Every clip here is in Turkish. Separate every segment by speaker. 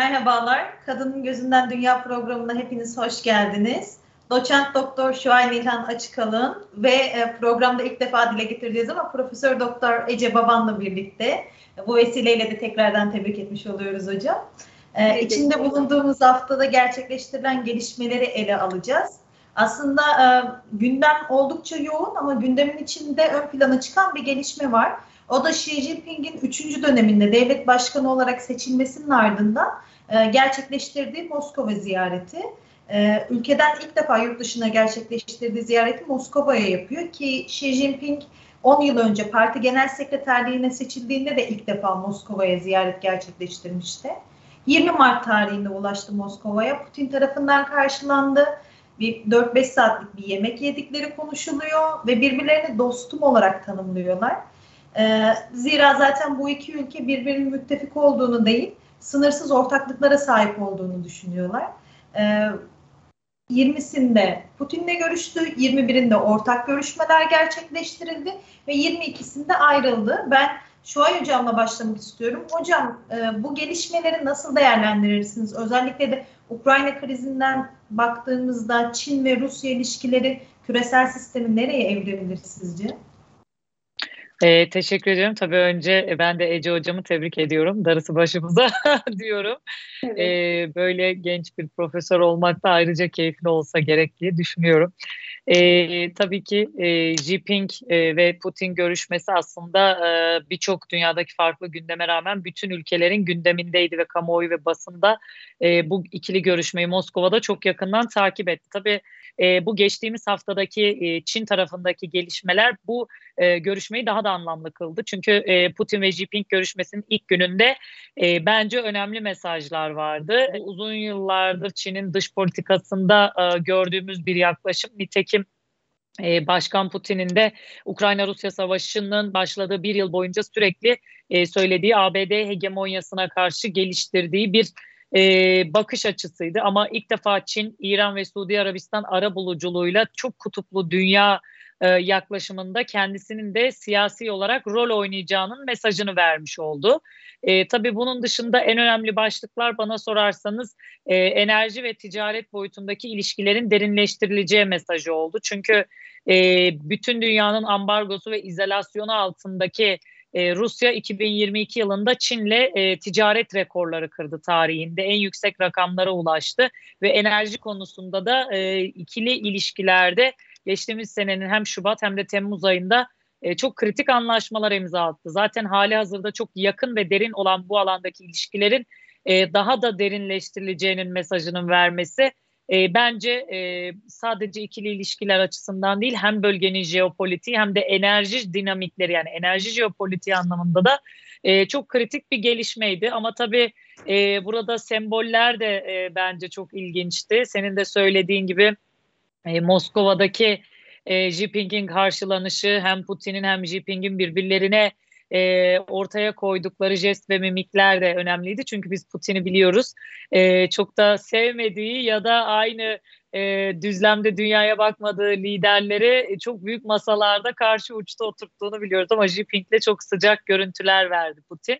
Speaker 1: Merhabalar. Kadının Gözünden Dünya programına hepiniz hoş geldiniz. Doçent Doktor Şuay Nilhan Açıkalın ve e, programda ilk defa dile getirdiğiniz ama Profesör Doktor Ece Baban'la birlikte bu vesileyle de tekrardan tebrik etmiş oluyoruz hocam. Ee, içinde bulunduğumuz haftada gerçekleştirilen gelişmeleri ele alacağız. Aslında e, gündem oldukça yoğun ama gündemin içinde ön plana çıkan bir gelişme var. O da Xi Jinping'in 3. döneminde devlet başkanı olarak seçilmesinin ardından e, gerçekleştirdiği Moskova ziyareti. E, ülkeden ilk defa yurt dışına gerçekleştirdiği ziyareti Moskova'ya yapıyor ki Xi Jinping 10 yıl önce parti genel sekreterliğine seçildiğinde de ilk defa Moskova'ya ziyaret gerçekleştirmişti. 20 Mart tarihinde ulaştı Moskova'ya. Putin tarafından karşılandı. Bir 4-5 saatlik bir yemek yedikleri konuşuluyor ve birbirlerini dostum olarak tanımlıyorlar. Ee, zira zaten bu iki ülke birbirinin müttefik olduğunu değil, sınırsız ortaklıklara sahip olduğunu düşünüyorlar. Ee, 20'sinde Putin'le görüştü, 21'inde ortak görüşmeler gerçekleştirildi ve 22'sinde ayrıldı. Ben Şuay Hocam'la başlamak istiyorum. Hocam e, bu gelişmeleri nasıl değerlendirirsiniz? Özellikle de Ukrayna krizinden baktığımızda Çin ve Rusya ilişkileri küresel sistemi nereye evrilebilir sizce?
Speaker 2: E, teşekkür ediyorum. Tabii önce ben de Ece hocamı tebrik ediyorum. Darısı başımıza diyorum. Evet. E, böyle genç bir profesör olmak da ayrıca keyifli olsa gerek diye düşünüyorum. E, tabii ki e, Jinping e, ve Putin görüşmesi aslında e, birçok dünyadaki farklı gündeme rağmen bütün ülkelerin gündemindeydi ve kamuoyu ve basında e, bu ikili görüşmeyi Moskova'da çok yakından takip etti. Tabii e, bu geçtiğimiz haftadaki e, Çin tarafındaki gelişmeler bu e, görüşmeyi daha da anlamlı kıldı. Çünkü e, Putin ve Jinping görüşmesinin ilk gününde e, bence önemli mesajlar vardı. Uzun yıllardır Çin'in dış politikasında e, gördüğümüz bir yaklaşım. Nitekim e, Başkan Putin'in de Ukrayna-Rusya savaşının başladığı bir yıl boyunca sürekli e, söylediği ABD hegemonyasına karşı geliştirdiği bir e, bakış açısıydı. Ama ilk defa Çin, İran ve Suudi Arabistan ara buluculuğuyla çok kutuplu dünya e, yaklaşımında kendisinin de siyasi olarak rol oynayacağının mesajını vermiş oldu. E, tabii bunun dışında en önemli başlıklar bana sorarsanız e, enerji ve ticaret boyutundaki ilişkilerin derinleştirileceği mesajı oldu. Çünkü e, bütün dünyanın ambargosu ve izolasyonu altındaki e, Rusya 2022 yılında Çin'le e, ticaret rekorları kırdı tarihinde. En yüksek rakamlara ulaştı ve enerji konusunda da e, ikili ilişkilerde geçtiğimiz senenin hem Şubat hem de Temmuz ayında e, çok kritik anlaşmalar imza attı. Zaten hali hazırda çok yakın ve derin olan bu alandaki ilişkilerin e, daha da derinleştirileceğinin mesajının vermesi e, bence e, sadece ikili ilişkiler açısından değil hem bölgenin jeopolitiği hem de enerji dinamikleri yani enerji jeopolitiği anlamında da e, çok kritik bir gelişmeydi. Ama tabii e, burada semboller de e, bence çok ilginçti. Senin de söylediğin gibi e, Moskova'daki e, Jinping'in karşılanışı hem Putin'in hem Jinping'in birbirlerine e, ortaya koydukları jest ve mimikler de önemliydi. Çünkü biz Putin'i biliyoruz. E, çok da sevmediği ya da aynı e, düzlemde dünyaya bakmadığı liderleri çok büyük masalarda karşı uçta oturttuğunu biliyoruz. Ama Jinping'le çok sıcak görüntüler verdi Putin.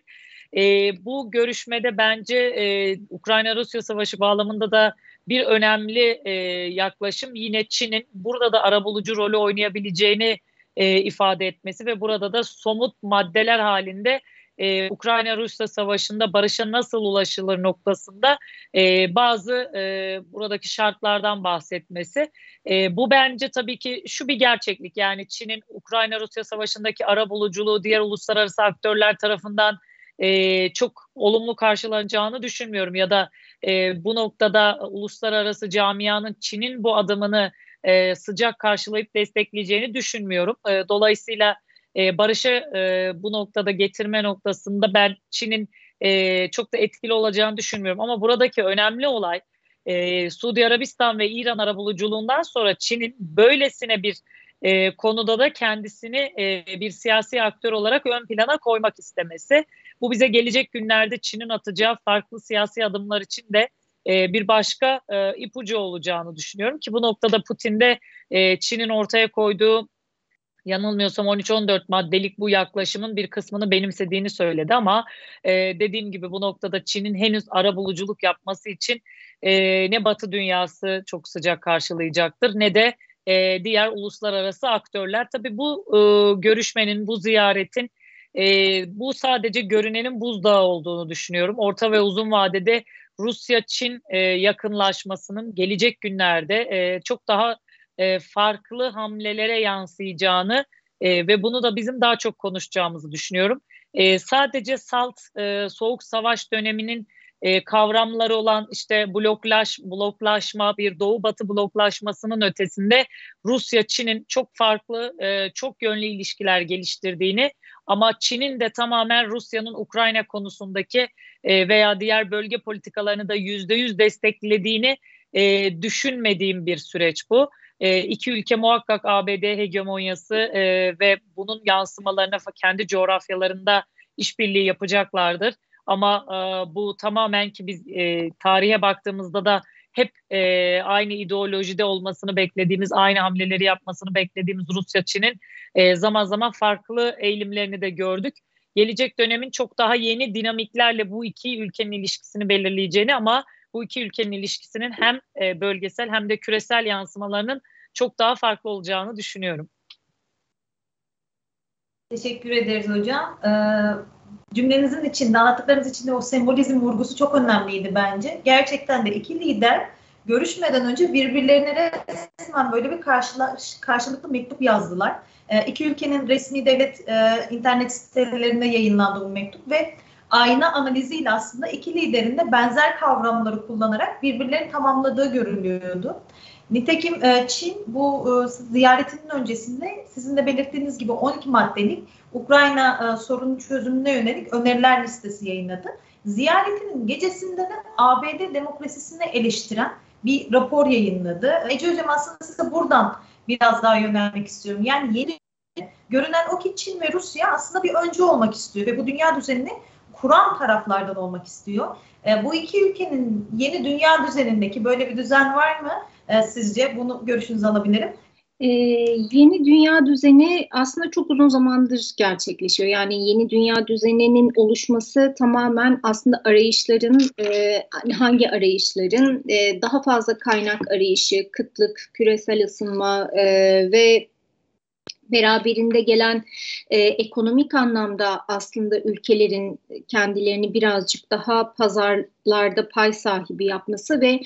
Speaker 2: E, bu görüşmede bence e, Ukrayna-Rusya savaşı bağlamında da bir önemli e, yaklaşım yine Çin'in burada da arabulucu rolü oynayabileceğini e, ifade etmesi ve burada da somut maddeler halinde e, Ukrayna-Rusya savaşında barışa nasıl ulaşılır noktasında e, bazı e, buradaki şartlardan bahsetmesi. E, bu bence tabii ki şu bir gerçeklik yani Çin'in Ukrayna-Rusya savaşındaki ara buluculuğu diğer uluslararası aktörler tarafından e, çok olumlu karşılanacağını düşünmüyorum ya da e, bu noktada uluslararası camianın Çin'in bu adımını e, sıcak karşılayıp destekleyeceğini düşünmüyorum. E, dolayısıyla e, barışı e, bu noktada getirme noktasında ben Çin'in e, çok da etkili olacağını düşünmüyorum. Ama buradaki önemli olay e, Suudi Arabistan ve İran arabuluculuğundan sonra Çin'in böylesine bir e, konuda da kendisini e, bir siyasi aktör olarak ön plana koymak istemesi. Bu bize gelecek günlerde Çin'in atacağı farklı siyasi adımlar için de e, bir başka e, ipucu olacağını düşünüyorum ki bu noktada Putin de e, Çin'in ortaya koyduğu yanılmıyorsam 13-14 maddelik bu yaklaşımın bir kısmını benimsediğini söyledi ama e, dediğim gibi bu noktada Çin'in henüz ara buluculuk yapması için e, ne Batı dünyası çok sıcak karşılayacaktır ne de e, diğer uluslararası aktörler. Tabii bu e, görüşmenin, bu ziyaretin e, bu sadece görünenin buzdağı olduğunu düşünüyorum. Orta ve uzun vadede Rusya-Çin e, yakınlaşmasının gelecek günlerde e, çok daha e, farklı hamlelere yansıyacağını e, ve bunu da bizim daha çok konuşacağımızı düşünüyorum. E, sadece salt e, soğuk savaş döneminin e, kavramları olan işte bloklaş, bloklaşma, bir doğu batı bloklaşmasının ötesinde Rusya Çin'in çok farklı, e, çok yönlü ilişkiler geliştirdiğini ama Çin'in de tamamen Rusya'nın Ukrayna konusundaki e, veya diğer bölge politikalarını da yüzde yüz desteklediğini e, düşünmediğim bir süreç bu. E, iki ülke muhakkak ABD hegemonyası e, ve bunun yansımalarına kendi coğrafyalarında işbirliği yapacaklardır. Ama e, bu tamamen ki biz e, tarihe baktığımızda da hep e, aynı ideolojide olmasını beklediğimiz, aynı hamleleri yapmasını beklediğimiz Rusya Çin'in e, zaman zaman farklı eğilimlerini de gördük. Gelecek dönemin çok daha yeni dinamiklerle bu iki ülkenin ilişkisini belirleyeceğini ama bu iki ülkenin ilişkisinin hem e, bölgesel hem de küresel yansımalarının çok daha farklı olacağını düşünüyorum.
Speaker 1: Teşekkür ederiz hocam. Ee, cümlenizin içinde, anlattıklarınız içinde o sembolizm vurgusu çok önemliydi bence. Gerçekten de iki lider görüşmeden önce birbirlerine resmen böyle bir karşılaş, karşılıklı mektup yazdılar. E, iki ülkenin resmi devlet e, internet sitelerinde yayınlandı bu mektup ve ayna analiziyle aslında iki liderin de benzer kavramları kullanarak birbirlerini tamamladığı görülüyordu. Nitekim e, Çin bu e, ziyaretinin öncesinde sizin de belirttiğiniz gibi 12 maddelik Ukrayna e, sorunun çözümüne yönelik öneriler listesi yayınladı. Ziyaretinin gecesinde de ABD demokrasisini eleştiren bir rapor yayınladı. Ece Hocam aslında size buradan biraz daha yönelmek istiyorum. Yani yeni görünen o ki Çin ve Rusya aslında bir öncü olmak istiyor ve bu dünya düzenini kuran taraflardan olmak istiyor. E, bu iki ülkenin yeni dünya düzenindeki böyle bir düzen var mı e, sizce? Bunu görüşünüzü alabilirim.
Speaker 3: Ee, yeni dünya düzeni aslında çok uzun zamandır gerçekleşiyor. Yani yeni dünya düzeninin oluşması tamamen aslında arayışların, e, hangi arayışların e, daha fazla kaynak arayışı, kıtlık, küresel ısınma e, ve beraberinde gelen e, ekonomik anlamda aslında ülkelerin kendilerini birazcık daha pazarlarda pay sahibi yapması ve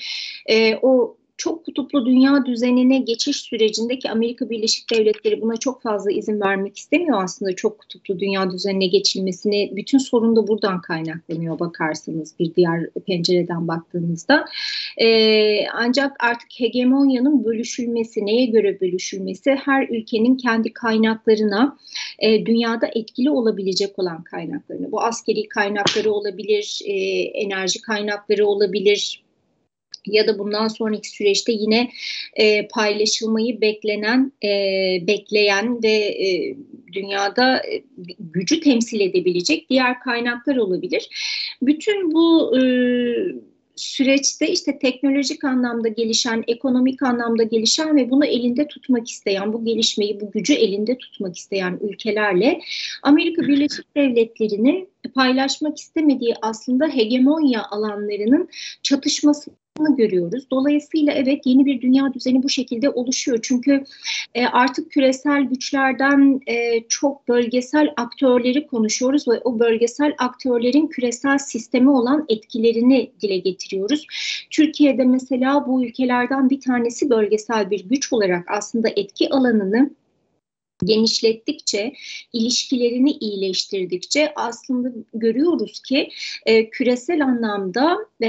Speaker 3: e, o çok kutuplu dünya düzenine geçiş sürecindeki Amerika Birleşik Devletleri buna çok fazla izin vermek istemiyor aslında çok kutuplu dünya düzenine geçilmesini. Bütün sorun da buradan kaynaklanıyor bakarsanız bir diğer pencereden baktığınızda. Ee, ancak artık hegemonyanın bölüşülmesi, neye göre bölüşülmesi her ülkenin kendi kaynaklarına e, dünyada etkili olabilecek olan kaynaklarını. Bu askeri kaynakları olabilir, e, enerji kaynakları olabilir, ya da bundan sonraki süreçte yine e, paylaşılmayı beklenen, e, bekleyen ve e, dünyada e, gücü temsil edebilecek diğer kaynaklar olabilir. Bütün bu e, süreçte işte teknolojik anlamda gelişen, ekonomik anlamda gelişen ve bunu elinde tutmak isteyen, bu gelişmeyi, bu gücü elinde tutmak isteyen ülkelerle Amerika Birleşik Devletleri'nin paylaşmak istemediği aslında hegemonya alanlarının çatışması görüyoruz. Dolayısıyla evet yeni bir dünya düzeni bu şekilde oluşuyor. Çünkü e, artık küresel güçlerden e, çok bölgesel aktörleri konuşuyoruz ve o bölgesel aktörlerin küresel sistemi olan etkilerini dile getiriyoruz. Türkiye'de mesela bu ülkelerden bir tanesi bölgesel bir güç olarak aslında etki alanını genişlettikçe, ilişkilerini iyileştirdikçe aslında görüyoruz ki e, küresel anlamda e,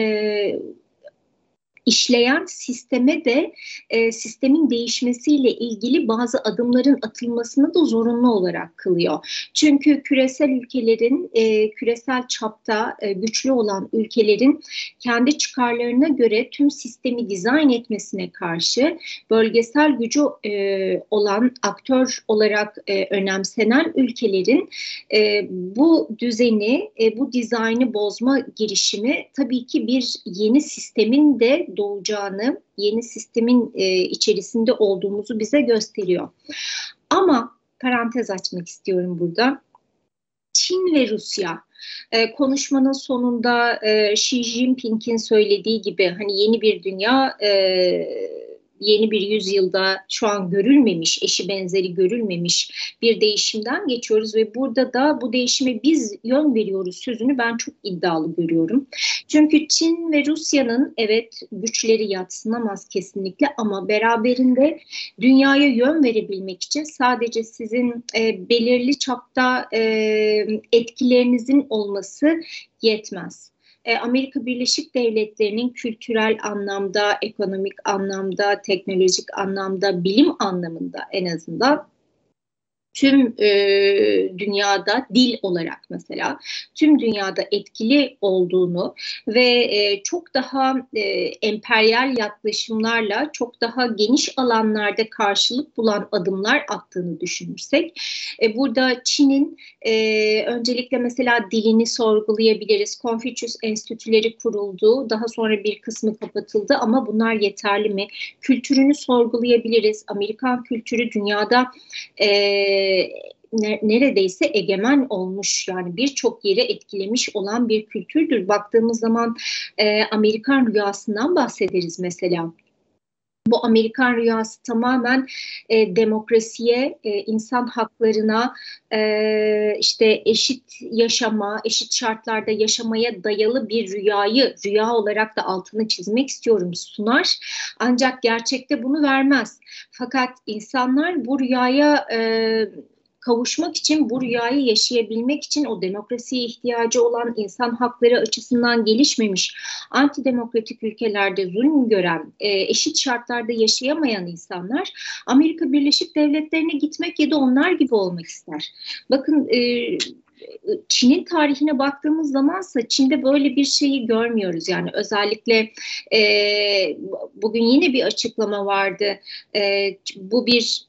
Speaker 3: işleyen sisteme de e, sistemin değişmesiyle ilgili bazı adımların atılmasını da zorunlu olarak kılıyor. Çünkü küresel ülkelerin, e, küresel çapta e, güçlü olan ülkelerin kendi çıkarlarına göre tüm sistemi dizayn etmesine karşı bölgesel gücü e, olan aktör olarak e, önemsenen ülkelerin e, bu düzeni, e, bu dizaynı bozma girişimi tabii ki bir yeni sistemin de doğacağını, yeni sistemin e, içerisinde olduğumuzu bize gösteriyor. Ama parantez açmak istiyorum burada. Çin ve Rusya e, konuşmanın sonunda e, Xi Jinping'in söylediği gibi hani yeni bir dünya e, yeni bir yüzyılda şu an görülmemiş, eşi benzeri görülmemiş bir değişimden geçiyoruz ve burada da bu değişime biz yön veriyoruz sözünü ben çok iddialı görüyorum. Çünkü Çin ve Rusya'nın evet güçleri yatsınamaz kesinlikle ama beraberinde dünyaya yön verebilmek için sadece sizin e, belirli çapta e, etkilerinizin olması yetmez. E, Amerika Birleşik Devletleri'nin kültürel anlamda, ekonomik anlamda, teknolojik anlamda, bilim anlamında en azından tüm e, dünyada dil olarak mesela tüm dünyada etkili olduğunu ve e, çok daha e, emperyal yaklaşımlarla çok daha geniş alanlarda karşılık bulan adımlar attığını düşünürsek e, burada Çin'in e, öncelikle mesela dilini sorgulayabiliriz. Konfüçyüs enstitüleri kuruldu. Daha sonra bir kısmı kapatıldı ama bunlar yeterli mi? Kültürünü sorgulayabiliriz. Amerikan kültürü dünyada e, neredeyse egemen olmuş yani birçok yeri etkilemiş olan bir kültürdür. Baktığımız zaman e, Amerikan rüyasından bahsederiz mesela. Bu Amerikan rüyası tamamen e, demokrasiye, e, insan haklarına, e, işte eşit yaşama, eşit şartlarda yaşamaya dayalı bir rüyayı, rüya olarak da altını çizmek istiyorum sunar. Ancak gerçekte bunu vermez. Fakat insanlar bu rüyaya e, kavuşmak için bu rüyayı yaşayabilmek için o demokrasiye ihtiyacı olan insan hakları açısından gelişmemiş antidemokratik ülkelerde zulüm gören e, eşit şartlarda yaşayamayan insanlar Amerika Birleşik Devletleri'ne gitmek ya da onlar gibi olmak ister. Bakın e, Çin'in tarihine baktığımız zamansa Çin'de böyle bir şeyi görmüyoruz. Yani özellikle e, bugün yine bir açıklama vardı. Bu bir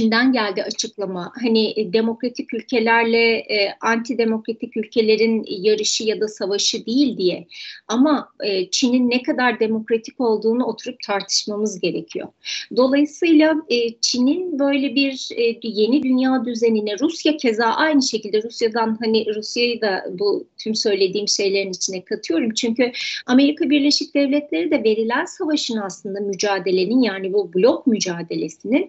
Speaker 3: Çin'den geldi açıklama. Hani e, demokratik ülkelerle e, antidemokratik ülkelerin yarışı ya da savaşı değil diye. Ama e, Çin'in ne kadar demokratik olduğunu oturup tartışmamız gerekiyor. Dolayısıyla e, Çin'in böyle bir e, yeni dünya düzenine Rusya keza aynı şekilde Rusya'dan hani Rusya'yı da bu tüm söylediğim şeylerin içine katıyorum. Çünkü Amerika Birleşik Devletleri de verilen savaşın aslında mücadelenin yani bu blok mücadelesinin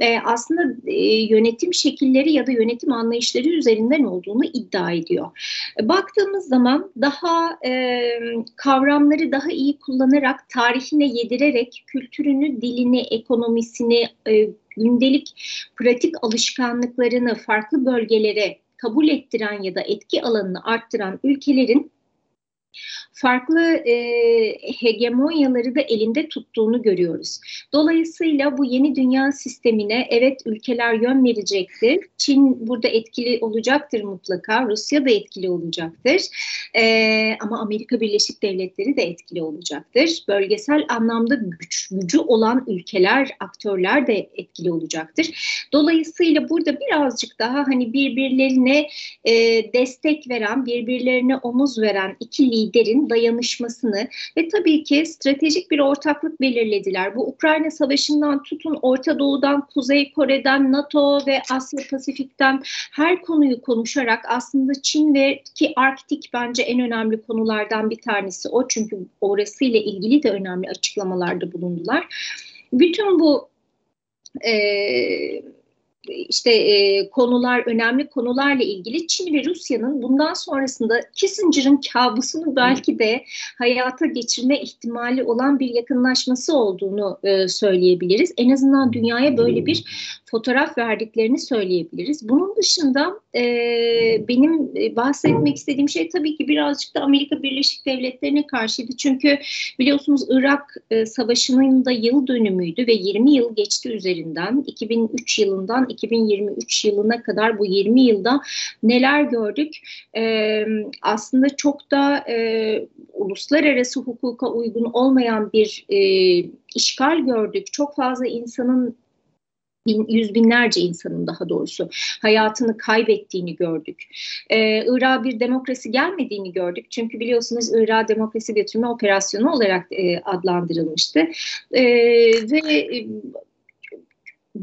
Speaker 3: e, aslında e, yönetim şekilleri ya da yönetim anlayışları üzerinden olduğunu iddia ediyor. Baktığımız zaman daha kavramları daha iyi kullanarak, tarihine yedirerek, kültürünü, dilini, ekonomisini, gündelik pratik alışkanlıklarını farklı bölgelere kabul ettiren ya da etki alanını arttıran ülkelerin farklı e, hegemonyaları da elinde tuttuğunu görüyoruz. Dolayısıyla bu yeni dünya sistemine evet ülkeler yön verecektir. Çin burada etkili olacaktır mutlaka. Rusya da etkili olacaktır. E, ama Amerika Birleşik Devletleri de etkili olacaktır. Bölgesel anlamda güç, gücü olan ülkeler, aktörler de etkili olacaktır. Dolayısıyla burada birazcık daha hani birbirlerine e, destek veren, birbirlerine omuz veren iki liderin dayanışmasını ve tabii ki stratejik bir ortaklık belirlediler. Bu Ukrayna Savaşı'ndan tutun Orta Doğu'dan, Kuzey Kore'den, NATO ve Asya Pasifik'ten her konuyu konuşarak aslında Çin ve ki Arktik bence en önemli konulardan bir tanesi o. Çünkü orasıyla ilgili de önemli açıklamalarda bulundular. Bütün bu e, işte e, konular, önemli konularla ilgili Çin ve Rusya'nın bundan sonrasında Kissinger'ın kabusunu belki de hayata geçirme ihtimali olan bir yakınlaşması olduğunu e, söyleyebiliriz. En azından dünyaya böyle bir fotoğraf verdiklerini söyleyebiliriz. Bunun dışında e, benim bahsetmek istediğim şey tabii ki birazcık da Amerika Birleşik Devletleri'ne karşıydı. Çünkü biliyorsunuz Irak e, Savaşı'nın da yıl dönümüydü ve 20 yıl geçti üzerinden. 2003 yılından 2023 yılına kadar bu 20 yılda neler gördük? E, aslında çok da e, uluslararası hukuka uygun olmayan bir e, işgal gördük. Çok fazla insanın bin, yüz binlerce insanın daha doğrusu hayatını kaybettiğini gördük. Ee, Irak'a bir demokrasi gelmediğini gördük. Çünkü biliyorsunuz Irak'a demokrasi götürme operasyonu olarak e, adlandırılmıştı. E, ve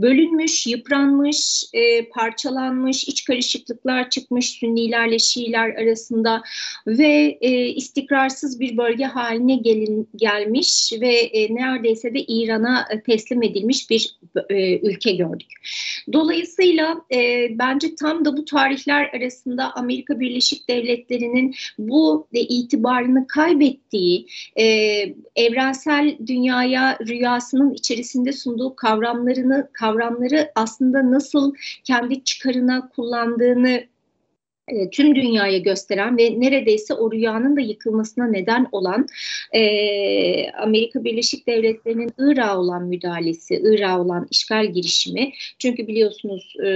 Speaker 3: bölünmüş, yıpranmış, e, parçalanmış, iç karışıklıklar çıkmış Sünnilerle Şiiler arasında ve e, istikrarsız bir bölge haline gelin, gelmiş ve e, neredeyse de İran'a teslim edilmiş bir e, ülke gördük. Dolayısıyla e, bence tam da bu tarihler arasında Amerika Birleşik Devletleri'nin bu e, itibarını kaybettiği, e, evrensel dünyaya rüyasının içerisinde sunduğu kavramlarını kavramları aslında nasıl kendi çıkarına kullandığını e, tüm dünyaya gösteren ve neredeyse o rüyanın da yıkılmasına neden olan e, Amerika Birleşik Devletleri'nin Irak'a olan müdahalesi, Irak'a olan işgal girişimi. Çünkü biliyorsunuz e,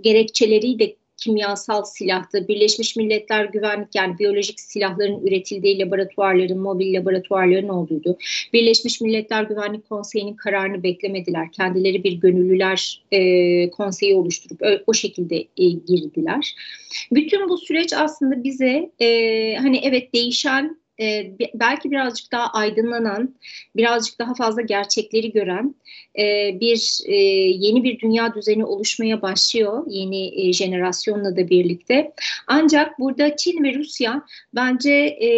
Speaker 3: gerekçeleriyle kimyasal silahtı, Birleşmiş Milletler Güvenlik yani biyolojik silahların üretildiği laboratuvarların, mobil laboratuvarların olduğuydu. Birleşmiş Milletler Güvenlik Konseyi'nin kararını beklemediler. Kendileri bir gönüllüler e, konseyi oluşturup o, o şekilde e, girdiler. Bütün bu süreç aslında bize e, hani evet değişen e, belki birazcık daha aydınlanan, birazcık daha fazla gerçekleri gören e, bir e, yeni bir dünya düzeni oluşmaya başlıyor yeni e, jenerasyonla da birlikte. Ancak burada Çin ve Rusya bence e,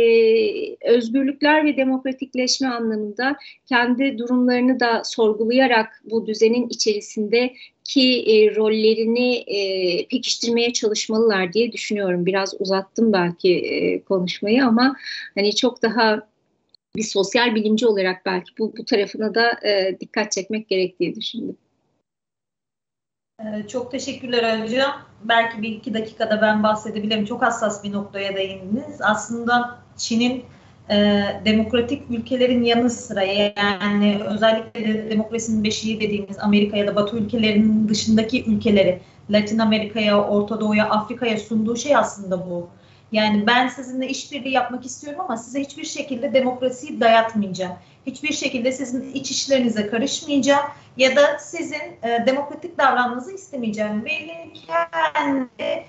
Speaker 3: özgürlükler ve demokratikleşme anlamında kendi durumlarını da sorgulayarak bu düzenin içerisinde ki e, rollerini e, pekiştirmeye çalışmalılar diye düşünüyorum. Biraz uzattım belki e, konuşmayı ama hani çok daha bir sosyal bilimci olarak belki bu, bu tarafına da e, dikkat çekmek gerektiği düşündüm.
Speaker 1: Ee, çok teşekkürler hocam. Belki bir iki dakikada ben bahsedebilirim. Çok hassas bir noktaya değindiniz. Aslında Çin'in e, demokratik ülkelerin yanı sıra yani özellikle de demokrasinin beşiği dediğimiz Amerika ya da Batı ülkelerinin dışındaki ülkeleri Latin Amerika'ya, Orta Doğu'ya, Afrika'ya sunduğu şey aslında bu. Yani ben sizinle işbirliği yapmak istiyorum ama size hiçbir şekilde demokrasiyi dayatmayacağım. Hiçbir şekilde sizin iç işlerinize karışmayacağım ya da sizin e, demokratik davranmanızı istemeyeceğim. Benim kendi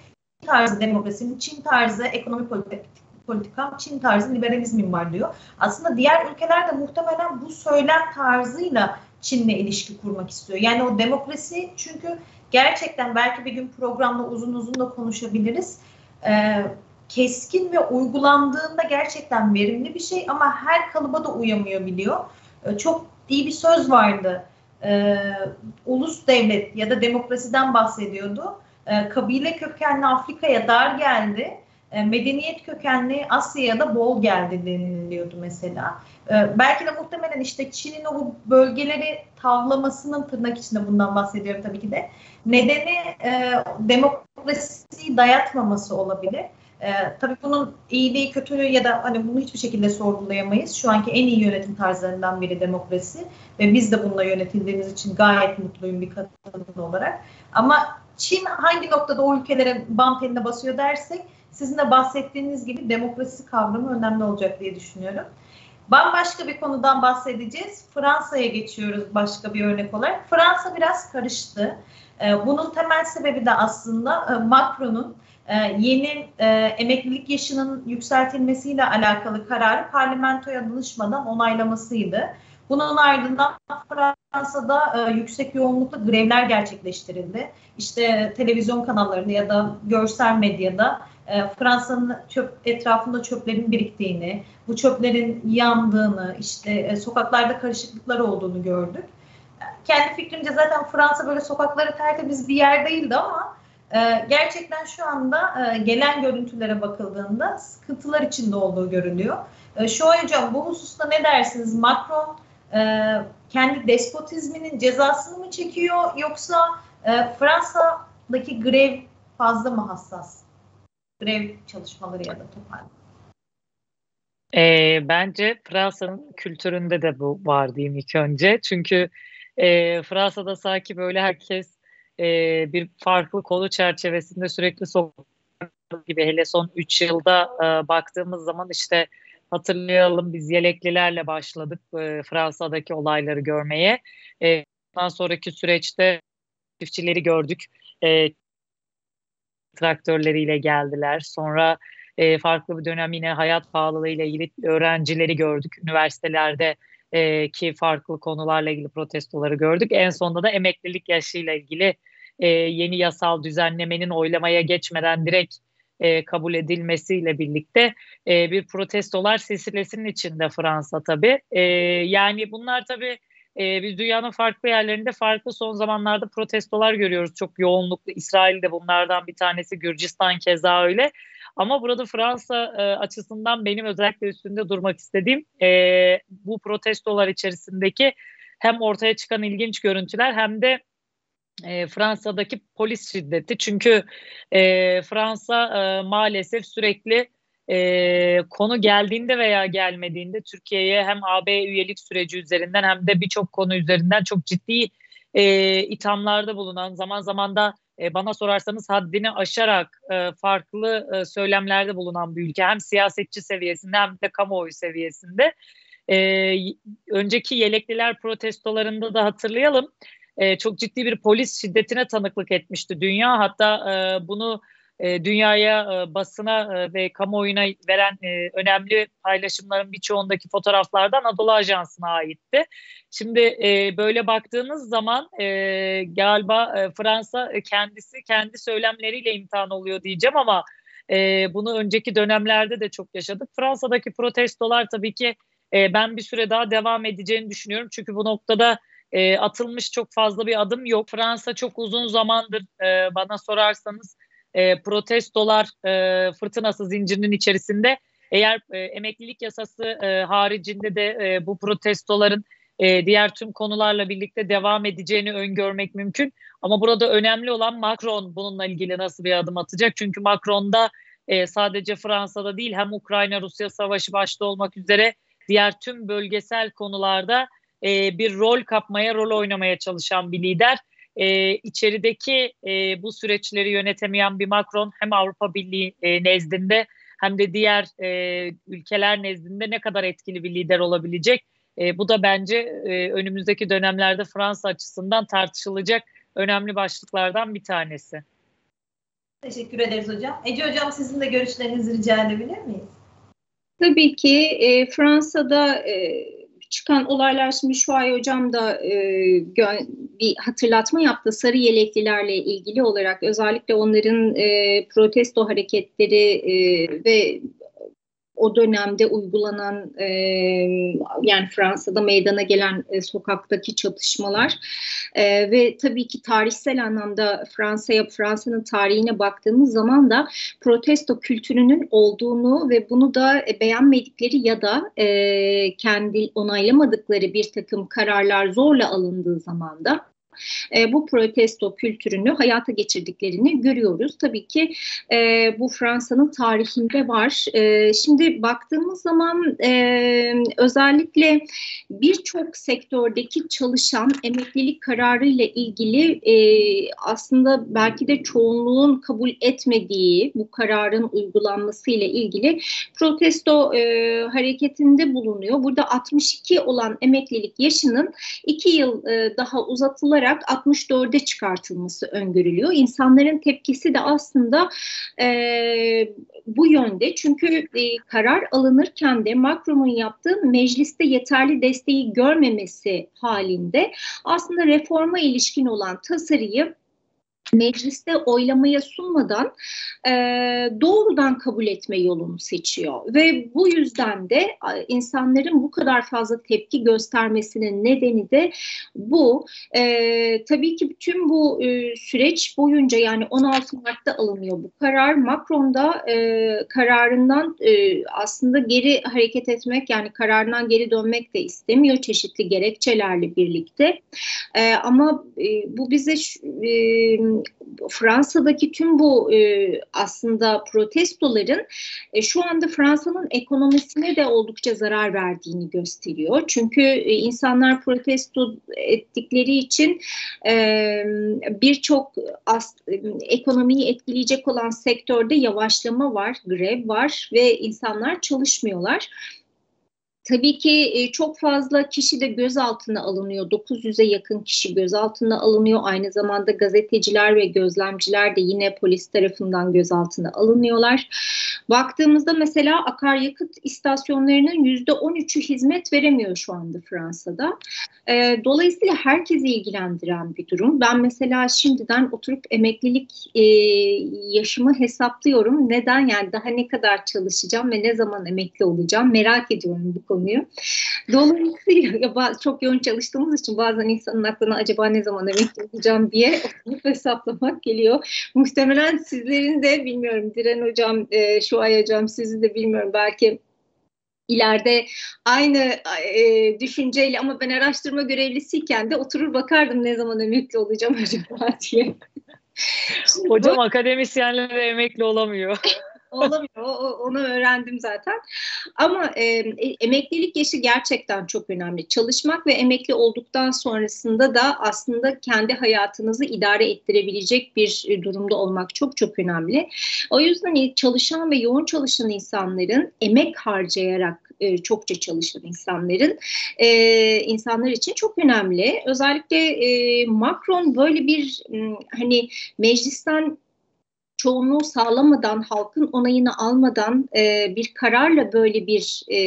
Speaker 1: tarzı demokrasinin, Çin tarzı ekonomi politik, politikam, Çin tarzı liberalizmim var diyor. Aslında diğer ülkeler de muhtemelen bu söylem tarzıyla Çin'le ilişki kurmak istiyor. Yani o demokrasi çünkü gerçekten belki bir gün programda uzun uzun da konuşabiliriz. Ee, keskin ve uygulandığında gerçekten verimli bir şey ama her kalıba da uyamıyor biliyor. Ee, çok iyi bir söz vardı. Ee, ulus devlet ya da demokrasiden bahsediyordu. Ee, kabile kökenli Afrika'ya dar geldi e, medeniyet kökenli Asya'ya da bol geldi deniliyordu mesela. E, belki de muhtemelen işte Çin'in o bölgeleri tavlamasının tırnak içinde bundan bahsediyorum tabii ki de. Nedeni e, demokrasiyi dayatmaması olabilir. Tabii bunun iyiliği, kötülüğü ya da hani bunu hiçbir şekilde sorgulayamayız. Şu anki en iyi yönetim tarzlarından biri demokrasi ve biz de bununla yönetildiğimiz için gayet mutluyum bir kadın olarak. Ama Çin hangi noktada o ülkelere bam teline basıyor dersek sizin de bahsettiğiniz gibi demokrasi kavramı önemli olacak diye düşünüyorum. Bambaşka bir konudan bahsedeceğiz. Fransa'ya geçiyoruz başka bir örnek olarak. Fransa biraz karıştı. Ee, bunun temel sebebi de aslında e, Macron'un e, yeni e, emeklilik yaşının yükseltilmesiyle alakalı kararı parlamentoya danışmadan onaylamasıydı. Bunun ardından Fransa'da yüksek yoğunlukla grevler gerçekleştirildi. İşte televizyon kanallarında ya da görsel medyada e, Fransa'nın çöp etrafında çöplerin biriktiğini, bu çöplerin yandığını, işte e, sokaklarda karışıklıklar olduğunu gördük. Kendi fikrimce zaten Fransa böyle sokakları tertemiz bir yer değildi ama e, gerçekten şu anda gelen görüntülere bakıldığında sıkıntılar içinde olduğu görülüyor. E, şu hocam bu hususta ne dersiniz? Macron kendi despotizminin cezasını mı çekiyor yoksa Fransa'daki grev fazla mı hassas? Grev çalışmaları ya da toparlama?
Speaker 2: E, bence Fransa'nın kültüründe de bu var diyeyim ilk önce. Çünkü e, Fransa'da sanki böyle herkes e, bir farklı konu çerçevesinde sürekli sokak gibi hele son 3 yılda e, baktığımız zaman işte hatırlayalım biz yeleklilerle başladık e, Fransa'daki olayları görmeye. E, sonraki süreçte çiftçileri gördük. E, traktörleriyle geldiler. Sonra e, farklı bir dönem yine hayat pahalılığı ile ilgili öğrencileri gördük. Üniversitelerde e, ki farklı konularla ilgili protestoları gördük. En sonunda da emeklilik yaşıyla ilgili e, yeni yasal düzenlemenin oylamaya geçmeden direkt e, kabul edilmesiyle birlikte e, bir protestolar silsilesinin içinde Fransa tabii. E, yani bunlar tabii e, biz dünyanın farklı yerlerinde farklı son zamanlarda protestolar görüyoruz. Çok yoğunluklu İsrail'de bunlardan bir tanesi, Gürcistan keza öyle. Ama burada Fransa e, açısından benim özellikle üstünde durmak istediğim e, bu protestolar içerisindeki hem ortaya çıkan ilginç görüntüler hem de e, Fransa'daki polis şiddeti. Çünkü e, Fransa e, maalesef sürekli e, konu geldiğinde veya gelmediğinde Türkiye'ye hem AB üyelik süreci üzerinden hem de birçok konu üzerinden çok ciddi e, ithamlarda bulunan zaman zaman da e, bana sorarsanız haddini aşarak e, farklı e, söylemlerde bulunan bir ülke hem siyasetçi seviyesinde hem de kamuoyu seviyesinde. E, önceki yelekliler protestolarında da hatırlayalım e, çok ciddi bir polis şiddetine tanıklık etmişti dünya. Hatta e, bunu e, dünyaya, e, basına e, ve kamuoyuna veren e, önemli paylaşımların birçoğundaki fotoğraflardan Anadolu Ajansı'na aitti. Şimdi böyle baktığınız zaman galiba Fransa kendisi kendi söylemleriyle imtihan oluyor diyeceğim ama bunu önceki dönemlerde de çok yaşadık. Fransa'daki protestolar tabii ki ben bir süre daha devam edeceğini düşünüyorum. Çünkü bu noktada atılmış çok fazla bir adım yok. Fransa çok uzun zamandır bana sorarsanız e, protestolar e, fırtınası zincirinin içerisinde. Eğer e, emeklilik yasası e, haricinde de e, bu protestoların e, diğer tüm konularla birlikte devam edeceğini öngörmek mümkün. Ama burada önemli olan Macron bununla ilgili nasıl bir adım atacak? Çünkü Macron'da e, sadece Fransa'da değil hem Ukrayna-Rusya savaşı başta olmak üzere diğer tüm bölgesel konularda e, bir rol kapmaya, rol oynamaya çalışan bir lider. E, içerideki e, bu süreçleri yönetemeyen bir Macron hem Avrupa Birliği e, nezdinde hem de diğer e, ülkeler nezdinde ne kadar etkili bir lider olabilecek. E, bu da bence e, önümüzdeki dönemlerde Fransa açısından tartışılacak önemli başlıklardan bir tanesi.
Speaker 1: Teşekkür ederiz hocam. Ece hocam sizin de görüşlerinizi rica edebilir miyiz?
Speaker 3: Tabii ki e, Fransa'da e, çıkan olaylar şimdi şu ay hocam da e, bir hatırlatma yaptı sarı yeleklilerle ilgili olarak. Özellikle onların e, protesto hareketleri e, ve o dönemde uygulanan e, yani Fransa'da meydana gelen e, sokaktaki çatışmalar e, ve tabii ki tarihsel anlamda Fransa'ya Fransa'nın tarihine baktığımız zaman da protesto kültürünün olduğunu ve bunu da e, beğenmedikleri ya da e, kendi onaylamadıkları bir takım kararlar zorla alındığı zaman da e, bu protesto kültürünü hayata geçirdiklerini görüyoruz. Tabii ki e, bu Fransa'nın tarihinde var. E, şimdi baktığımız zaman e, özellikle birçok sektördeki çalışan emeklilik kararı ile ilgili e, aslında belki de çoğunluğun kabul etmediği bu kararın uygulanması ile ilgili protesto e, hareketinde bulunuyor. Burada 62 olan emeklilik yaşının 2 yıl e, daha uzatılarak olarak 64'e çıkartılması öngörülüyor. İnsanların tepkisi de aslında e, bu yönde. Çünkü e, karar alınırken de Macron'un yaptığı mecliste yeterli desteği görmemesi halinde aslında reforma ilişkin olan tasarıyı mecliste oylamaya sunmadan e, doğrudan kabul etme yolunu seçiyor ve bu yüzden de insanların bu kadar fazla tepki göstermesinin nedeni de bu. E, tabii ki tüm bu e, süreç boyunca yani 16 Mart'ta alınıyor bu karar. Macron da e, kararından e, aslında geri hareket etmek yani kararından geri dönmek de istemiyor çeşitli gerekçelerle birlikte. E, ama e, bu bize e, Fransa'daki tüm bu e, aslında protestoların e, şu anda Fransa'nın ekonomisine de oldukça zarar verdiğini gösteriyor. Çünkü e, insanlar protesto ettikleri için e, birçok e, ekonomiyi etkileyecek olan sektörde yavaşlama var, grev var ve insanlar çalışmıyorlar. Tabii ki e, çok fazla kişi de gözaltına alınıyor. 900'e yakın kişi gözaltına alınıyor. Aynı zamanda gazeteciler ve gözlemciler de yine polis tarafından gözaltına alınıyorlar. Baktığımızda mesela akaryakıt istasyonlarının %13'ü hizmet veremiyor şu anda Fransa'da. E, dolayısıyla herkesi ilgilendiren bir durum. Ben mesela şimdiden oturup emeklilik e, yaşımı hesaplıyorum. Neden? Yani daha ne kadar çalışacağım ve ne zaman emekli olacağım merak ediyorum bu konuyu. Dolayısıyla çok yoğun çalıştığımız için bazen insanın aklına acaba ne zaman emekli olacağım diye oturup hesaplamak geliyor. Muhtemelen sizlerin de bilmiyorum Diren Hocam, e, şu ay hocam sizi de bilmiyorum belki ileride aynı e, düşünceyle ama ben araştırma görevlisiyken de oturur bakardım ne zaman emekli olacağım acaba diye.
Speaker 2: Hocam akademisyenler emekli olamıyor.
Speaker 3: Olamıyor. Onu öğrendim zaten. Ama e, emeklilik yaşı gerçekten çok önemli. Çalışmak ve emekli olduktan sonrasında da aslında kendi hayatınızı idare ettirebilecek bir durumda olmak çok çok önemli. O yüzden çalışan ve yoğun çalışan insanların emek harcayarak e, çokça çalışan insanların e, insanlar için çok önemli. Özellikle e, Macron böyle bir hani meclisten çoğunluğu sağlamadan, halkın onayını almadan e, bir kararla böyle bir e,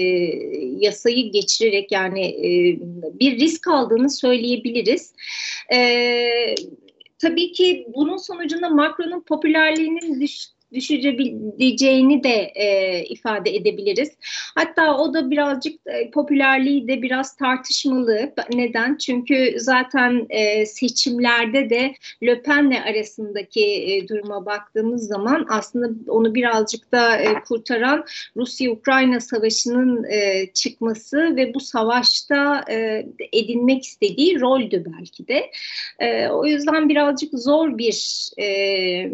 Speaker 3: yasayı geçirerek yani e, bir risk aldığını söyleyebiliriz. E, tabii ki bunun sonucunda Macron'un popülerliğinin düş, düşürebileceğini de e, ifade edebiliriz. Hatta o da birazcık e, popülerliği de biraz tartışmalı. Neden? Çünkü zaten e, seçimlerde de Le Pen'le arasındaki e, duruma baktığımız zaman aslında onu birazcık da e, kurtaran Rusya-Ukrayna savaşının e, çıkması ve bu savaşta e, edinmek istediği roldü belki de. E, o yüzden birazcık zor bir e,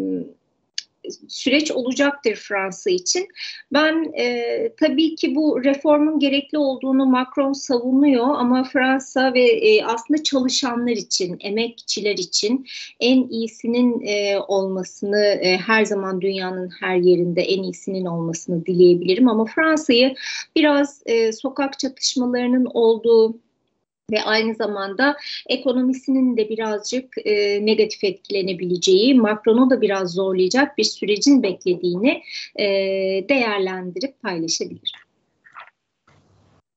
Speaker 3: süreç olacaktır Fransa için. Ben e, tabii ki bu reformun gerekli olduğunu Macron savunuyor ama Fransa ve e, aslında çalışanlar için, emekçiler için en iyisinin e, olmasını e, her zaman dünyanın her yerinde en iyisinin olmasını dileyebilirim ama Fransa'yı biraz e, sokak çatışmalarının olduğu ve aynı zamanda ekonomisinin de birazcık e, negatif etkilenebileceği, Macron'u da biraz zorlayacak bir sürecin beklediğini e, değerlendirip paylaşabilir.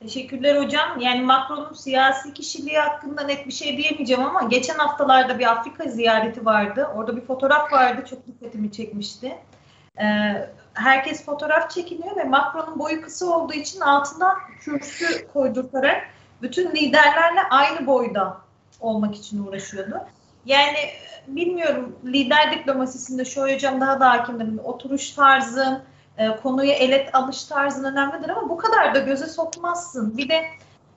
Speaker 1: Teşekkürler hocam. Yani Macron'un siyasi kişiliği hakkında net bir şey diyemeyeceğim ama geçen haftalarda bir Afrika ziyareti vardı. Orada bir fotoğraf vardı. Çok dikkatimi çekmişti. Ee, herkes fotoğraf çekiniyor ve Macron'un boyu kısa olduğu için altından kürsü koydurtarak bütün liderlerle aynı boyda olmak için uğraşıyordu. Yani bilmiyorum lider diplomasisinde şu hocam daha da hakimdir. Oturuş tarzın, e, konuya elet alış tarzın önemlidir ama bu kadar da göze sokmazsın. Bir de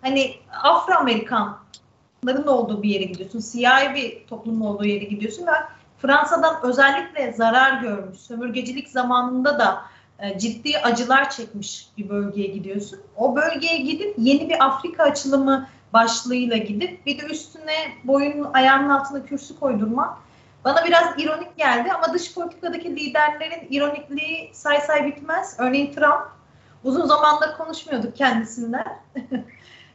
Speaker 1: hani Afro-Amerikanların olduğu bir yere gidiyorsun. Siyahi bir toplumun olduğu yere gidiyorsun ve Fransa'dan özellikle zarar görmüş. Sömürgecilik zamanında da ciddi acılar çekmiş bir bölgeye gidiyorsun. O bölgeye gidip yeni bir Afrika açılımı başlığıyla gidip bir de üstüne boyunun ayağının altına kürsü koydurmak bana biraz ironik geldi ama dış politikadaki liderlerin ironikliği say say bitmez. Örneğin Trump uzun zamandır konuşmuyorduk kendisinden.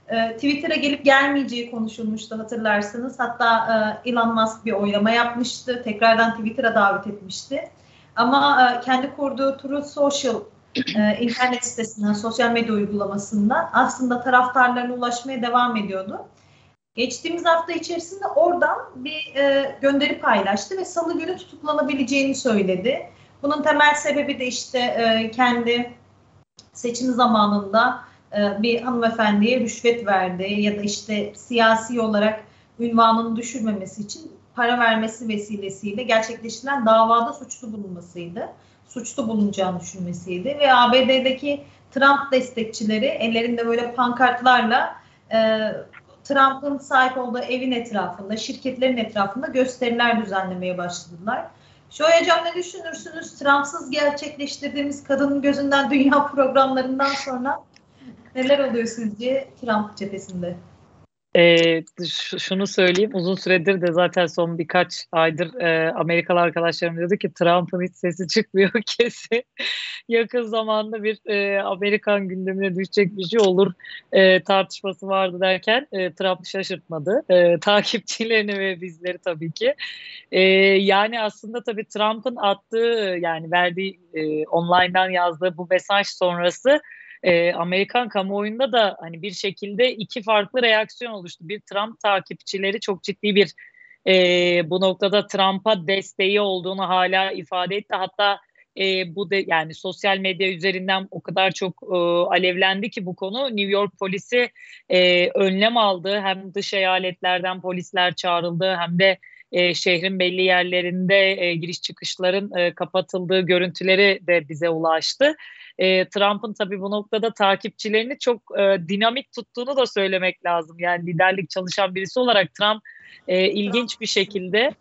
Speaker 1: E, Twitter'a gelip gelmeyeceği konuşulmuştu hatırlarsınız. Hatta e, Elon Musk bir oylama yapmıştı. Tekrardan Twitter'a davet etmişti. Ama e, kendi kurduğu Truth Social e, internet sitesinden, sosyal medya uygulamasından aslında taraftarlarına ulaşmaya devam ediyordu. Geçtiğimiz hafta içerisinde oradan bir e, gönderi paylaştı ve salı günü tutuklanabileceğini söyledi. Bunun temel sebebi de işte kendi seçim zamanında bir hanımefendiye rüşvet verdi ya da işte siyasi olarak ünvanını düşürmemesi için para vermesi vesilesiyle gerçekleştirilen davada suçlu bulunmasıydı. Suçlu bulunacağını düşünmesiydi ve ABD'deki Trump destekçileri ellerinde böyle pankartlarla e, Trump'ın sahip olduğu evin etrafında, şirketlerin etrafında gösteriler düzenlemeye başladılar. Şoy Hocam ne düşünürsünüz? Trump'sız gerçekleştirdiğimiz kadının gözünden dünya programlarından sonra neler oluyor sizce Trump cephesinde?
Speaker 2: E, şunu söyleyeyim uzun süredir de zaten son birkaç aydır e, Amerikalı arkadaşlarım dedi ki Trump'ın hiç sesi çıkmıyor kesin. Yakın zamanda bir e, Amerikan gündemine düşecek bir şey olur e, tartışması vardı derken e, Trump şaşırtmadı. E, takipçilerini ve bizleri tabii ki. E, yani aslında tabii Trump'ın attığı yani verdiği e, online'dan yazdığı bu mesaj sonrası e, Amerikan kamuoyunda da hani bir şekilde iki farklı reaksiyon oluştu. Bir Trump takipçileri çok ciddi bir e, bu noktada Trump'a desteği olduğunu hala ifade etti. Hatta e, bu de yani sosyal medya üzerinden o kadar çok e, alevlendi ki bu konu New York polisi e, önlem aldı. Hem dış eyaletlerden polisler çağrıldı hem de e, şehrin belli yerlerinde e, giriş çıkışların e, kapatıldığı görüntüleri de bize ulaştı. E, Trump'ın tabii bu noktada takipçilerini çok e, dinamik tuttuğunu da söylemek lazım. Yani liderlik çalışan birisi olarak Trump e, ilginç bir şekilde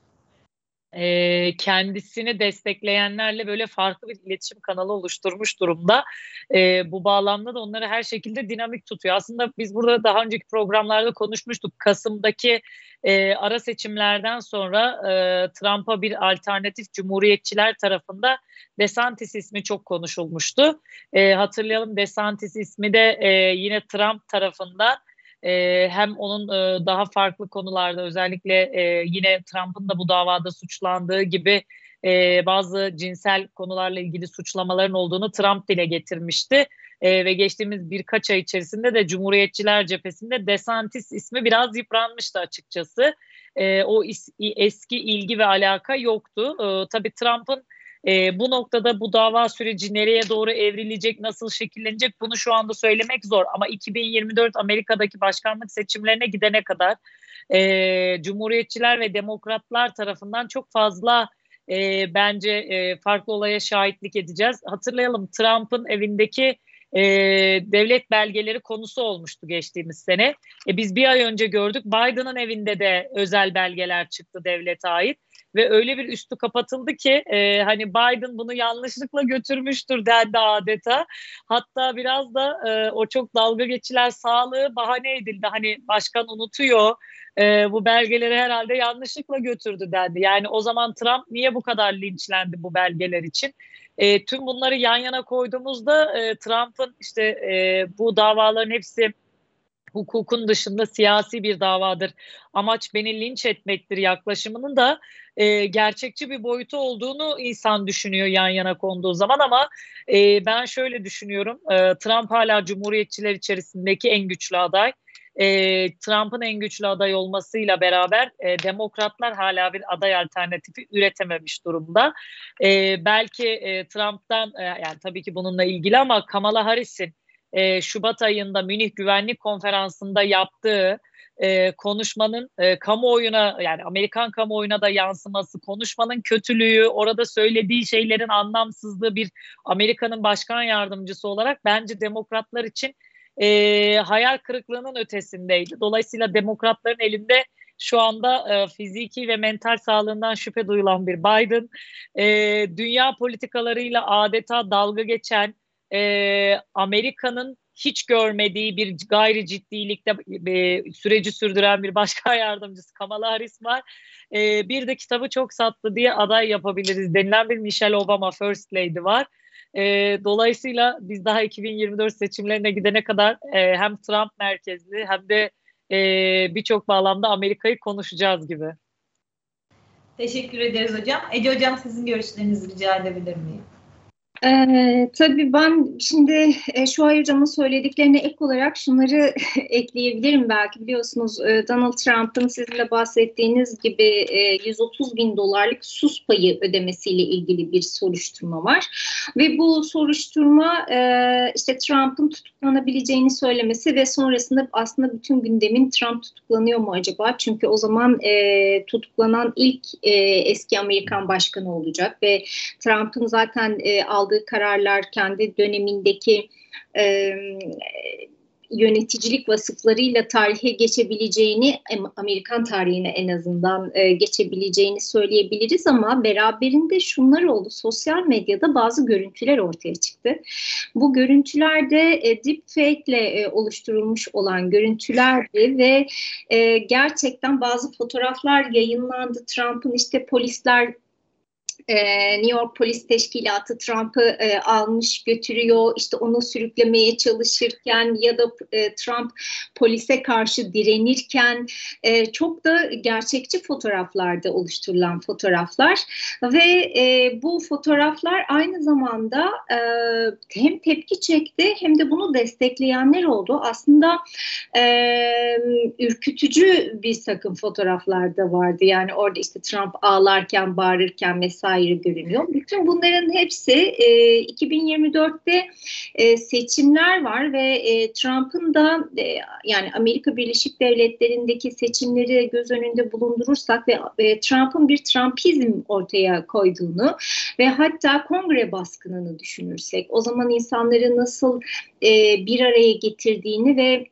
Speaker 2: e, kendisini destekleyenlerle böyle farklı bir iletişim kanalı oluşturmuş durumda. E, bu bağlamda da onları her şekilde dinamik tutuyor. Aslında biz burada daha önceki programlarda konuşmuştuk. Kasım'daki e, ara seçimlerden sonra e, Trump'a bir alternatif cumhuriyetçiler tarafında DeSantis ismi çok konuşulmuştu. E, hatırlayalım DeSantis ismi de e, yine Trump tarafından e, hem onun e, daha farklı konularda özellikle e, yine Trump'ın da bu davada suçlandığı gibi e, bazı cinsel konularla ilgili suçlamaların olduğunu Trump dile getirmişti. E, ve geçtiğimiz birkaç ay içerisinde de Cumhuriyetçiler cephesinde DeSantis ismi biraz yıpranmıştı açıkçası. E, o is, eski ilgi ve alaka yoktu. E, tabii Trump'ın e, bu noktada bu dava süreci nereye doğru evrilecek, nasıl şekillenecek bunu şu anda söylemek zor. Ama 2024 Amerika'daki başkanlık seçimlerine gidene kadar e, Cumhuriyetçiler ve Demokratlar tarafından çok fazla e, bence e, farklı olaya şahitlik edeceğiz. Hatırlayalım Trump'ın evindeki e, devlet belgeleri konusu olmuştu geçtiğimiz sene. E, biz bir ay önce gördük Biden'ın evinde de özel belgeler çıktı devlete ait ve öyle bir üstü kapatıldı ki e, hani Biden bunu yanlışlıkla götürmüştür dendi adeta. Hatta biraz da e, o çok dalga geçiler sağlığı bahane edildi. Hani başkan unutuyor e, bu belgeleri herhalde yanlışlıkla götürdü dendi. Yani o zaman Trump niye bu kadar linçlendi bu belgeler için? E, tüm bunları yan yana koyduğumuzda e, Trump'ın işte e, bu davaların hepsi hukukun dışında siyasi bir davadır. Amaç beni linç etmektir yaklaşımının da e, gerçekçi bir boyutu olduğunu insan düşünüyor yan yana konduğu zaman ama e, ben şöyle düşünüyorum. E, Trump hala cumhuriyetçiler içerisindeki en güçlü aday. E, Trump'ın en güçlü aday olmasıyla beraber e, demokratlar hala bir aday alternatifi üretememiş durumda. E, belki e, Trump'tan e, yani tabii ki bununla ilgili ama Kamala Harris'in e, Şubat ayında Münih Güvenlik Konferansı'nda yaptığı e, konuşmanın e, kamuoyuna yani Amerikan kamuoyuna da yansıması, konuşmanın kötülüğü, orada söylediği şeylerin anlamsızlığı bir Amerika'nın başkan yardımcısı olarak bence demokratlar için e, hayal kırıklığının ötesindeydi. Dolayısıyla demokratların elinde şu anda e, fiziki ve mental sağlığından şüphe duyulan bir Biden, e, dünya politikalarıyla adeta dalga geçen, e, Amerika'nın hiç görmediği bir gayri ciddilikte e, süreci sürdüren bir başkan yardımcısı Kamala Harris var. E, bir de kitabı çok sattı diye aday yapabiliriz denilen bir Michelle Obama First Lady var. E, dolayısıyla biz daha 2024 seçimlerine gidene kadar e, hem Trump merkezli hem de e, birçok bağlamda Amerika'yı konuşacağız gibi.
Speaker 1: Teşekkür ederiz hocam. Ece hocam sizin görüşlerinizi rica edebilir miyim?
Speaker 3: Ee, tabii ben şimdi e, şu hocamın söylediklerine ek olarak şunları ekleyebilirim belki. Biliyorsunuz e, Donald Trump'ın sizinle bahsettiğiniz gibi e, 130 bin dolarlık sus payı ödemesiyle ilgili bir soruşturma var. Ve bu soruşturma e, işte Trump'ın tutuklanabileceğini söylemesi ve sonrasında aslında bütün gündemin Trump tutuklanıyor mu acaba? Çünkü o zaman e, tutuklanan ilk e, eski Amerikan başkanı olacak ve Trump'ın zaten e, aldığı kararlar kendi dönemindeki e, yöneticilik vasıflarıyla tarihe geçebileceğini, Amerikan tarihine en azından e, geçebileceğini söyleyebiliriz ama beraberinde şunlar oldu. Sosyal medyada bazı görüntüler ortaya çıktı. Bu görüntülerde e, deepfake ile e, oluşturulmuş olan görüntülerdi ve e, gerçekten bazı fotoğraflar yayınlandı. Trump'ın işte polisler e, New York Polis Teşkilatı Trump'ı e, almış götürüyor. İşte onu sürüklemeye çalışırken ya da e, Trump polise karşı direnirken e, çok da gerçekçi fotoğraflarda oluşturulan fotoğraflar. Ve e, bu fotoğraflar aynı zamanda e, hem tepki çekti hem de bunu destekleyenler oldu. Aslında e, ürkütücü bir takım fotoğraflar da vardı. Yani orada işte Trump ağlarken bağırırken vesaire vesaire görünüyor. Bütün bunların hepsi e, 2024'te e, seçimler var ve e, Trump'ın da e, yani Amerika Birleşik Devletleri'ndeki seçimleri göz önünde bulundurursak ve e, Trump'ın bir Trumpizm ortaya koyduğunu ve hatta kongre baskınını düşünürsek o zaman insanları nasıl e, bir araya getirdiğini ve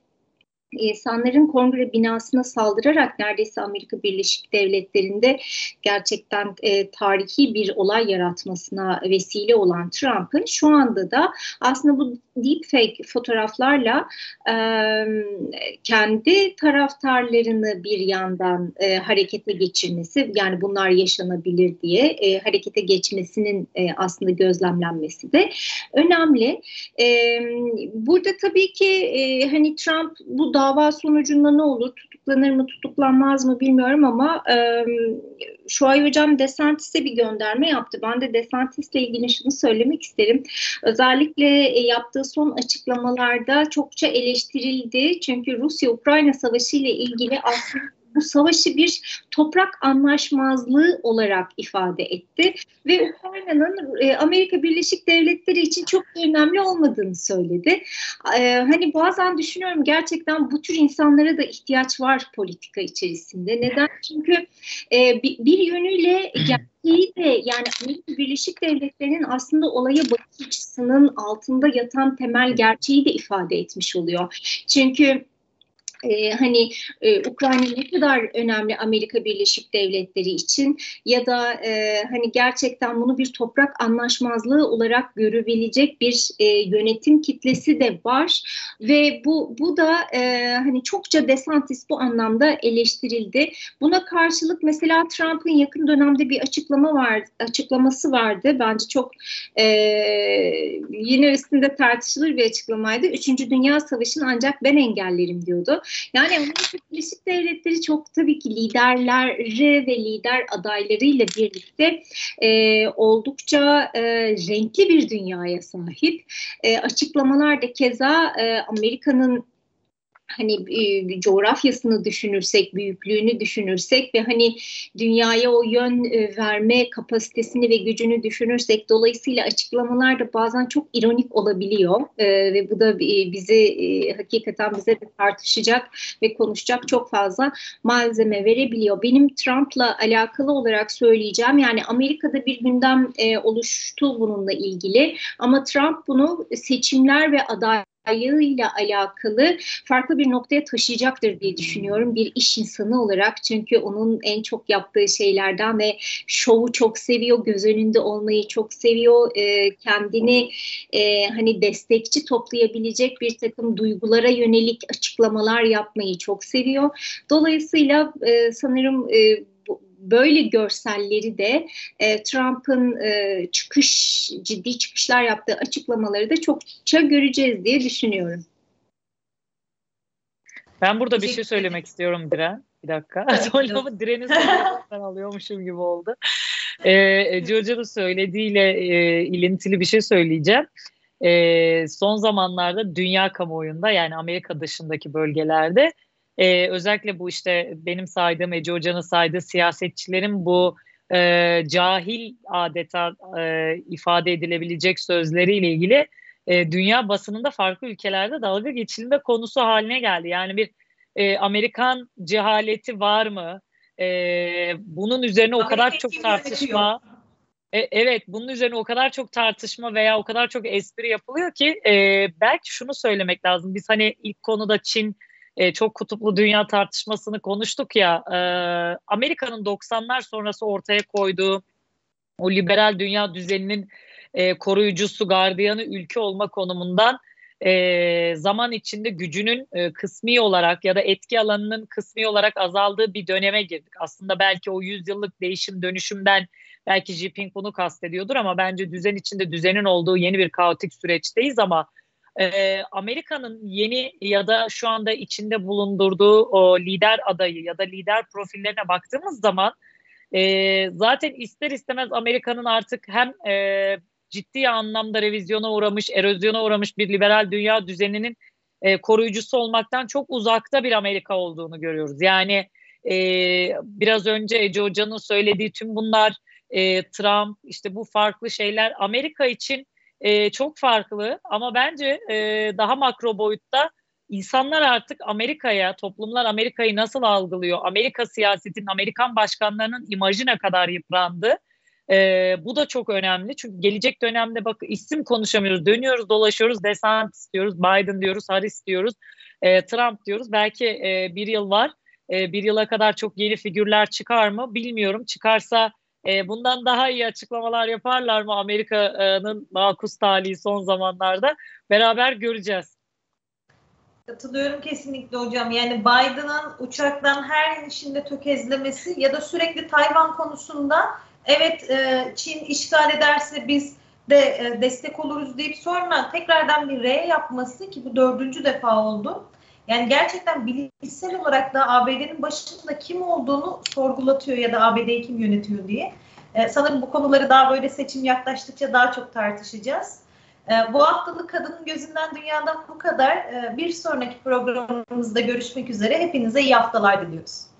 Speaker 3: insanların kongre binasına saldırarak neredeyse Amerika Birleşik Devletleri'nde gerçekten e, tarihi bir olay yaratmasına vesile olan Trump'ın şu anda da aslında bu deepfake fotoğraflarla e, kendi taraftarlarını bir yandan e, harekete geçirmesi yani bunlar yaşanabilir diye e, harekete geçmesinin e, aslında gözlemlenmesi de önemli. E, burada tabii ki e, hani Trump bu dava sonucunda ne olur tutuklanır mı tutuklanmaz mı bilmiyorum ama e, Şuay Hocam Desantis'e bir gönderme yaptı. Ben de Desantis'le ilgili şunu söylemek isterim. Özellikle e, yaptığı son açıklamalarda çokça eleştirildi. Çünkü Rusya-Ukrayna savaşı ile ilgili aslında bu savaşı bir toprak anlaşmazlığı olarak ifade etti ve Ukrayna'nın e, Amerika Birleşik Devletleri için çok önemli olmadığını söyledi. E, hani bazen düşünüyorum gerçekten bu tür insanlara da ihtiyaç var politika içerisinde. Neden? Çünkü e, bir, yönüyle gerçeği de yani Amerika Birleşik Devletleri'nin aslında olaya bakış açısının altında yatan temel gerçeği de ifade etmiş oluyor. Çünkü e, hani e, Ukrayna ne kadar önemli Amerika Birleşik Devletleri için ya da e, hani gerçekten bunu bir toprak anlaşmazlığı olarak görebilecek bir e, yönetim kitlesi de var ve bu bu da e, hani çokça Desantis bu anlamda eleştirildi. Buna karşılık mesela Trump'ın yakın dönemde bir açıklama var açıklaması vardı. Bence çok e, yine üstünde tartışılır bir açıklamaydı. Üçüncü Dünya Savaşı'nı ancak ben engellerim diyordu. Yani Amerika Birleşik Devletleri çok tabii ki liderleri ve lider adaylarıyla birlikte e, oldukça e, renkli bir dünyaya sahip. E, açıklamalar da keza e, Amerika'nın hani e, coğrafyasını düşünürsek, büyüklüğünü düşünürsek ve hani dünyaya o yön e, verme kapasitesini ve gücünü düşünürsek dolayısıyla açıklamalar da bazen çok ironik olabiliyor e, ve bu da e, bizi e, hakikaten bize de tartışacak ve konuşacak çok fazla malzeme verebiliyor. Benim Trump'la alakalı olarak söyleyeceğim yani Amerika'da bir gündem e, oluştu bununla ilgili ama Trump bunu seçimler ve aday ile alakalı farklı bir noktaya taşıyacaktır diye düşünüyorum bir iş insanı olarak. Çünkü onun en çok yaptığı şeylerden ve şovu çok seviyor göz önünde olmayı çok seviyor. E, kendini e, hani destekçi toplayabilecek bir takım duygulara yönelik açıklamalar yapmayı çok seviyor. Dolayısıyla e, sanırım e, böyle görselleri de e, Trump'ın e, çıkış ciddi çıkışlar yaptığı açıklamaları da çokça göreceğiz diye düşünüyorum.
Speaker 2: Ben burada bir şey söylemek istiyorum Diren. Bir dakika. Sonra ama Diren'i alıyormuşum gibi oldu. Ee, Hoca'nın söylediğiyle e, ilintili bir şey söyleyeceğim. E, son zamanlarda dünya kamuoyunda yani Amerika dışındaki bölgelerde e, özellikle bu işte benim saydığım Ece Hoca'nın saydığı siyasetçilerin bu e, cahil adeta e, ifade edilebilecek sözleriyle ilgili e, dünya basınında farklı ülkelerde dalga geçilme konusu haline geldi. Yani bir e, Amerikan cehaleti var mı? E, bunun üzerine o kadar çok tartışma. E, evet, bunun üzerine o kadar çok tartışma veya o kadar çok espri yapılıyor ki e, belki şunu söylemek lazım. Biz hani ilk konuda Çin e, çok kutuplu dünya tartışmasını konuştuk ya. E, Amerika'nın 90'lar sonrası ortaya koyduğu o liberal dünya düzeninin e, koruyucusu, gardiyanı ülke olma konumundan e, zaman içinde gücünün e, kısmi olarak ya da etki alanının kısmi olarak azaldığı bir döneme girdik. Aslında belki o yüzyıllık değişim dönüşümden belki Jinping bunu kastediyordur ama bence düzen içinde düzenin olduğu yeni bir kaotik süreçteyiz ama e, Amerika'nın yeni ya da şu anda içinde bulundurduğu o lider adayı ya da lider profillerine baktığımız zaman e, zaten ister istemez Amerika'nın artık hem e, ciddi anlamda revizyona uğramış, erozyona uğramış bir liberal dünya düzeninin e, koruyucusu olmaktan çok uzakta bir Amerika olduğunu görüyoruz. Yani e, biraz önce Ece Hoca'nın söylediği tüm bunlar e, Trump işte bu farklı şeyler Amerika için e, çok farklı ama bence e, daha makro boyutta insanlar artık Amerika'ya, toplumlar Amerika'yı nasıl algılıyor? Amerika siyasetinin, Amerikan başkanlarının imajı ne kadar yıprandı? E, bu da çok önemli. Çünkü gelecek dönemde bak isim konuşamıyoruz. Dönüyoruz, dolaşıyoruz. DeSantis diyoruz, Biden diyoruz, Harris diyoruz, e, Trump diyoruz. Belki e, bir yıl var. E, bir yıla kadar çok yeni figürler çıkar mı bilmiyorum. Çıkarsa e, bundan daha iyi açıklamalar yaparlar mı Amerika'nın makus talihi son zamanlarda? Beraber göreceğiz.
Speaker 1: Katılıyorum kesinlikle hocam. Yani Biden'ın uçaktan her inişinde tökezlemesi ya da sürekli Tayvan konusunda evet e, Çin işgal ederse biz de e, destek oluruz deyip sonra tekrardan bir R yapması ki bu dördüncü defa oldu. Yani gerçekten bilişsel olarak da ABD'nin başında kim olduğunu sorgulatıyor ya da ABD'yi kim yönetiyor diye. Ee, sanırım bu konuları daha böyle seçim yaklaştıkça daha çok tartışacağız. Ee, bu haftalık Kadının Gözünden Dünya'dan bu kadar. Ee, bir sonraki programımızda görüşmek üzere. Hepinize iyi haftalar diliyoruz.